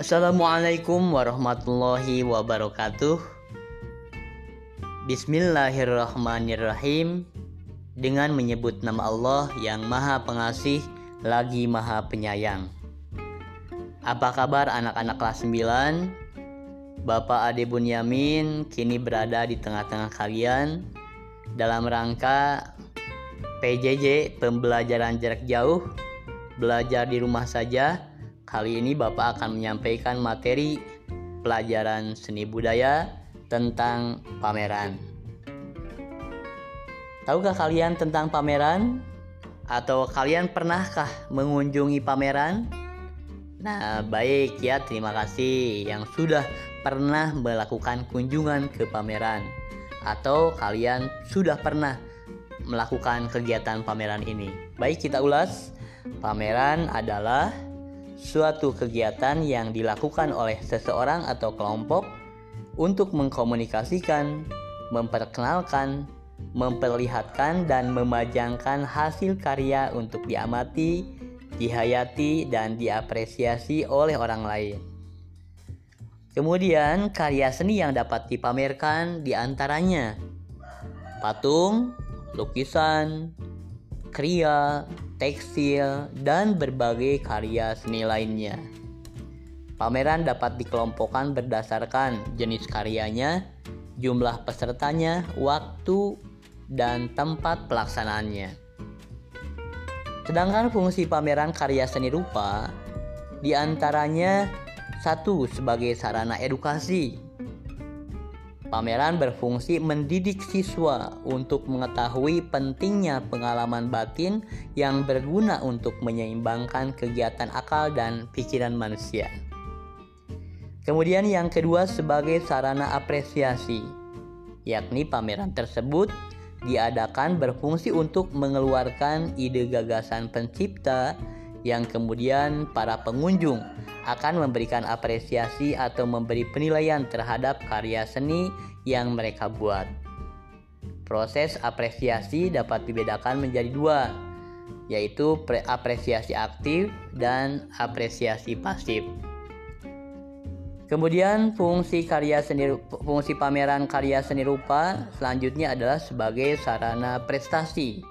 Assalamualaikum warahmatullahi wabarakatuh. Bismillahirrahmanirrahim. Dengan menyebut nama Allah yang Maha Pengasih lagi Maha Penyayang. Apa kabar anak-anak kelas 9? Bapak Ade Bunyamin kini berada di tengah-tengah kalian dalam rangka PJJ pembelajaran jarak jauh belajar di rumah saja Kali ini Bapak akan menyampaikan materi pelajaran seni budaya tentang pameran. Tahukah kalian tentang pameran? Atau kalian pernahkah mengunjungi pameran? Nah, baik ya, terima kasih yang sudah pernah melakukan kunjungan ke pameran atau kalian sudah pernah melakukan kegiatan pameran ini. Baik, kita ulas. Pameran adalah suatu kegiatan yang dilakukan oleh seseorang atau kelompok untuk mengkomunikasikan, memperkenalkan, memperlihatkan, dan memajangkan hasil karya untuk diamati, dihayati, dan diapresiasi oleh orang lain. Kemudian, karya seni yang dapat dipamerkan di antaranya patung, lukisan, kriya, tekstil, dan berbagai karya seni lainnya. Pameran dapat dikelompokkan berdasarkan jenis karyanya, jumlah pesertanya, waktu, dan tempat pelaksanaannya. Sedangkan fungsi pameran karya seni rupa di antaranya satu sebagai sarana edukasi Pameran berfungsi mendidik siswa untuk mengetahui pentingnya pengalaman batin yang berguna untuk menyeimbangkan kegiatan akal dan pikiran manusia. Kemudian yang kedua sebagai sarana apresiasi, yakni pameran tersebut diadakan berfungsi untuk mengeluarkan ide gagasan pencipta yang kemudian para pengunjung akan memberikan apresiasi atau memberi penilaian terhadap karya seni yang mereka buat. Proses apresiasi dapat dibedakan menjadi dua, yaitu apresiasi aktif dan apresiasi pasif. Kemudian fungsi karya seni fungsi pameran karya seni rupa selanjutnya adalah sebagai sarana prestasi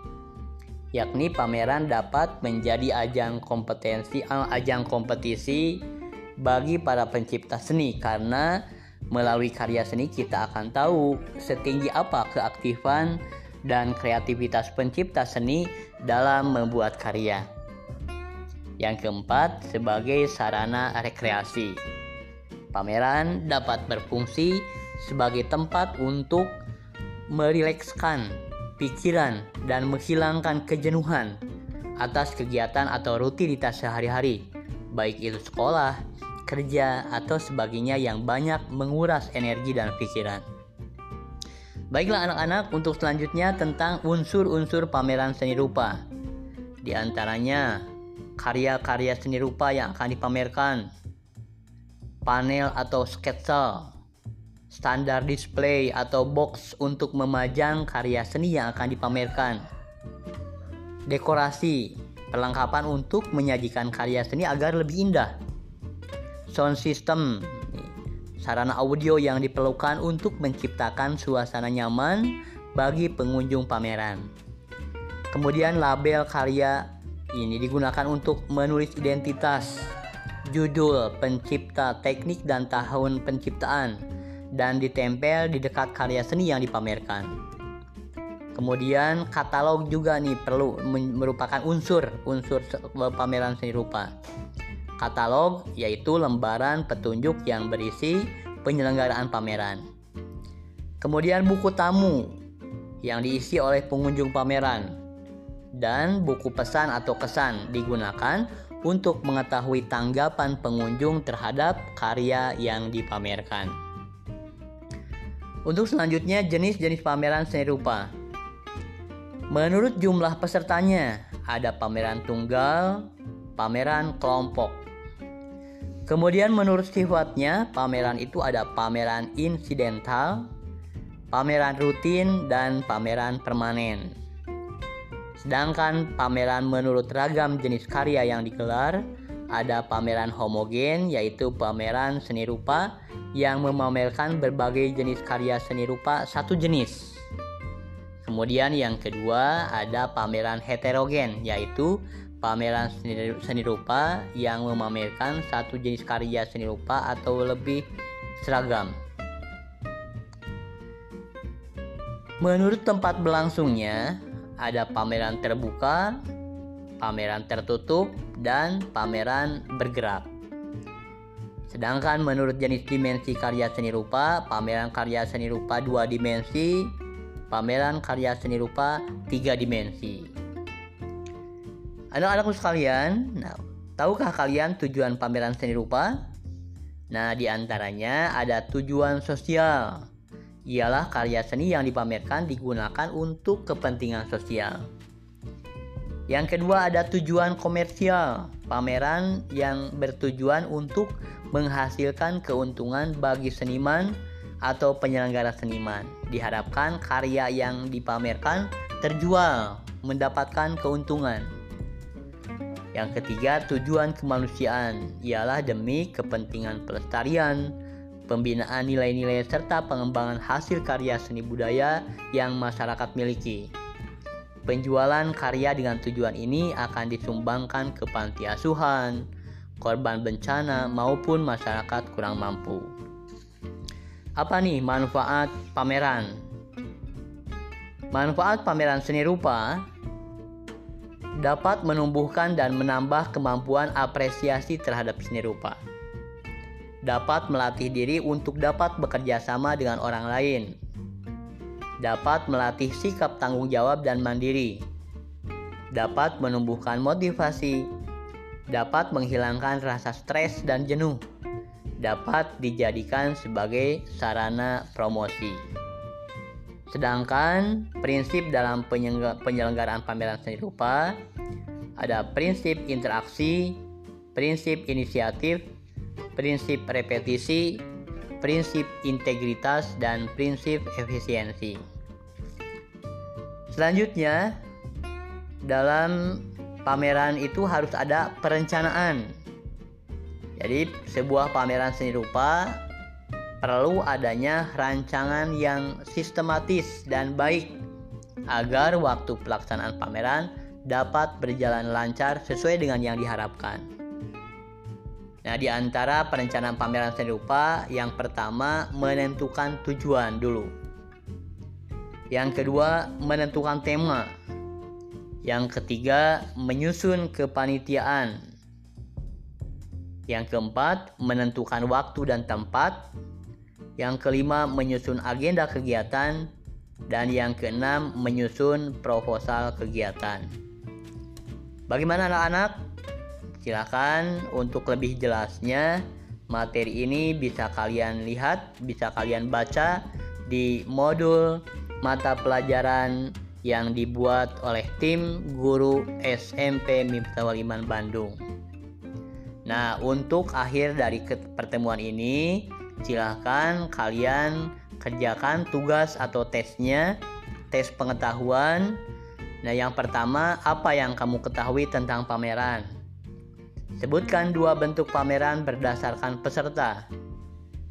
yakni pameran dapat menjadi ajang kompetensi eh, ajang kompetisi bagi para pencipta seni karena melalui karya seni kita akan tahu setinggi apa keaktifan dan kreativitas pencipta seni dalam membuat karya. Yang keempat, sebagai sarana rekreasi. Pameran dapat berfungsi sebagai tempat untuk merilekskan pikiran, dan menghilangkan kejenuhan atas kegiatan atau rutinitas sehari-hari, baik itu sekolah, kerja, atau sebagainya yang banyak menguras energi dan pikiran. Baiklah anak-anak, untuk selanjutnya tentang unsur-unsur pameran seni rupa. Di antaranya, karya-karya seni rupa yang akan dipamerkan, panel atau sketsa, standar display atau box untuk memajang karya seni yang akan dipamerkan. Dekorasi, perlengkapan untuk menyajikan karya seni agar lebih indah. Sound system, sarana audio yang diperlukan untuk menciptakan suasana nyaman bagi pengunjung pameran. Kemudian label karya ini digunakan untuk menulis identitas, judul, pencipta, teknik, dan tahun penciptaan dan ditempel di dekat karya seni yang dipamerkan. Kemudian katalog juga nih perlu merupakan unsur unsur pameran seni rupa. Katalog yaitu lembaran petunjuk yang berisi penyelenggaraan pameran. Kemudian buku tamu yang diisi oleh pengunjung pameran dan buku pesan atau kesan digunakan untuk mengetahui tanggapan pengunjung terhadap karya yang dipamerkan. Untuk selanjutnya jenis-jenis pameran seni rupa. Menurut jumlah pesertanya, ada pameran tunggal, pameran kelompok. Kemudian menurut sifatnya, pameran itu ada pameran insidental, pameran rutin, dan pameran permanen. Sedangkan pameran menurut ragam jenis karya yang digelar, ada pameran homogen yaitu pameran seni rupa yang memamerkan berbagai jenis karya seni rupa satu jenis. Kemudian yang kedua ada pameran heterogen yaitu pameran seni, rupa yang memamerkan satu jenis karya seni rupa atau lebih seragam. Menurut tempat berlangsungnya, ada pameran terbuka, pameran tertutup, dan pameran bergerak. Sedangkan menurut jenis dimensi karya seni rupa, pameran karya seni rupa dua dimensi, pameran karya seni rupa tiga dimensi. Anak-anakku sekalian, nah, tahukah kalian tujuan pameran seni rupa? Nah, di antaranya ada tujuan sosial. Ialah karya seni yang dipamerkan digunakan untuk kepentingan sosial. Yang kedua ada tujuan komersial, pameran yang bertujuan untuk menghasilkan keuntungan bagi seniman atau penyelenggara seniman. Diharapkan karya yang dipamerkan terjual, mendapatkan keuntungan. Yang ketiga, tujuan kemanusiaan ialah demi kepentingan pelestarian, pembinaan nilai-nilai serta pengembangan hasil karya seni budaya yang masyarakat miliki. Penjualan karya dengan tujuan ini akan disumbangkan ke panti asuhan, korban bencana, maupun masyarakat kurang mampu. Apa nih manfaat pameran? Manfaat pameran seni rupa dapat menumbuhkan dan menambah kemampuan apresiasi terhadap seni rupa. Dapat melatih diri untuk dapat bekerja sama dengan orang lain, dapat melatih sikap tanggung jawab dan mandiri, dapat menumbuhkan motivasi, dapat menghilangkan rasa stres dan jenuh, dapat dijadikan sebagai sarana promosi. Sedangkan prinsip dalam penyelenggaraan pameran seni rupa ada prinsip interaksi, prinsip inisiatif, prinsip repetisi, prinsip integritas, dan prinsip efisiensi. Selanjutnya, dalam pameran itu harus ada perencanaan. Jadi, sebuah pameran seni rupa perlu adanya rancangan yang sistematis dan baik agar waktu pelaksanaan pameran dapat berjalan lancar sesuai dengan yang diharapkan. Nah, di antara perencanaan pameran seni rupa, yang pertama menentukan tujuan dulu. Yang kedua, menentukan tema. Yang ketiga, menyusun kepanitiaan. Yang keempat, menentukan waktu dan tempat. Yang kelima, menyusun agenda kegiatan. Dan yang keenam, menyusun proposal kegiatan. Bagaimana anak-anak? Silakan untuk lebih jelasnya materi ini bisa kalian lihat, bisa kalian baca di modul mata pelajaran yang dibuat oleh tim guru SMP Miftahul Iman Bandung. Nah, untuk akhir dari pertemuan ini, silahkan kalian kerjakan tugas atau tesnya, tes pengetahuan. Nah, yang pertama, apa yang kamu ketahui tentang pameran? Sebutkan dua bentuk pameran berdasarkan peserta.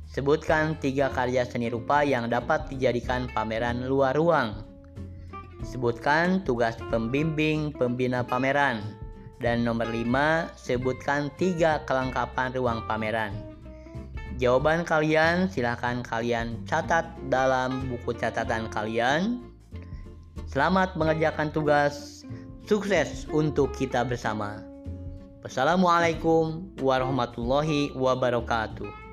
Sebutkan tiga karya seni rupa yang dapat dijadikan pameran luar ruang. Sebutkan tugas pembimbing pembina pameran. Dan nomor lima, sebutkan tiga kelengkapan ruang pameran. Jawaban kalian silahkan kalian catat dalam buku catatan kalian. Selamat mengerjakan tugas. Sukses untuk kita bersama. Wassalamualaikum warahmatullahi wabarakatuh.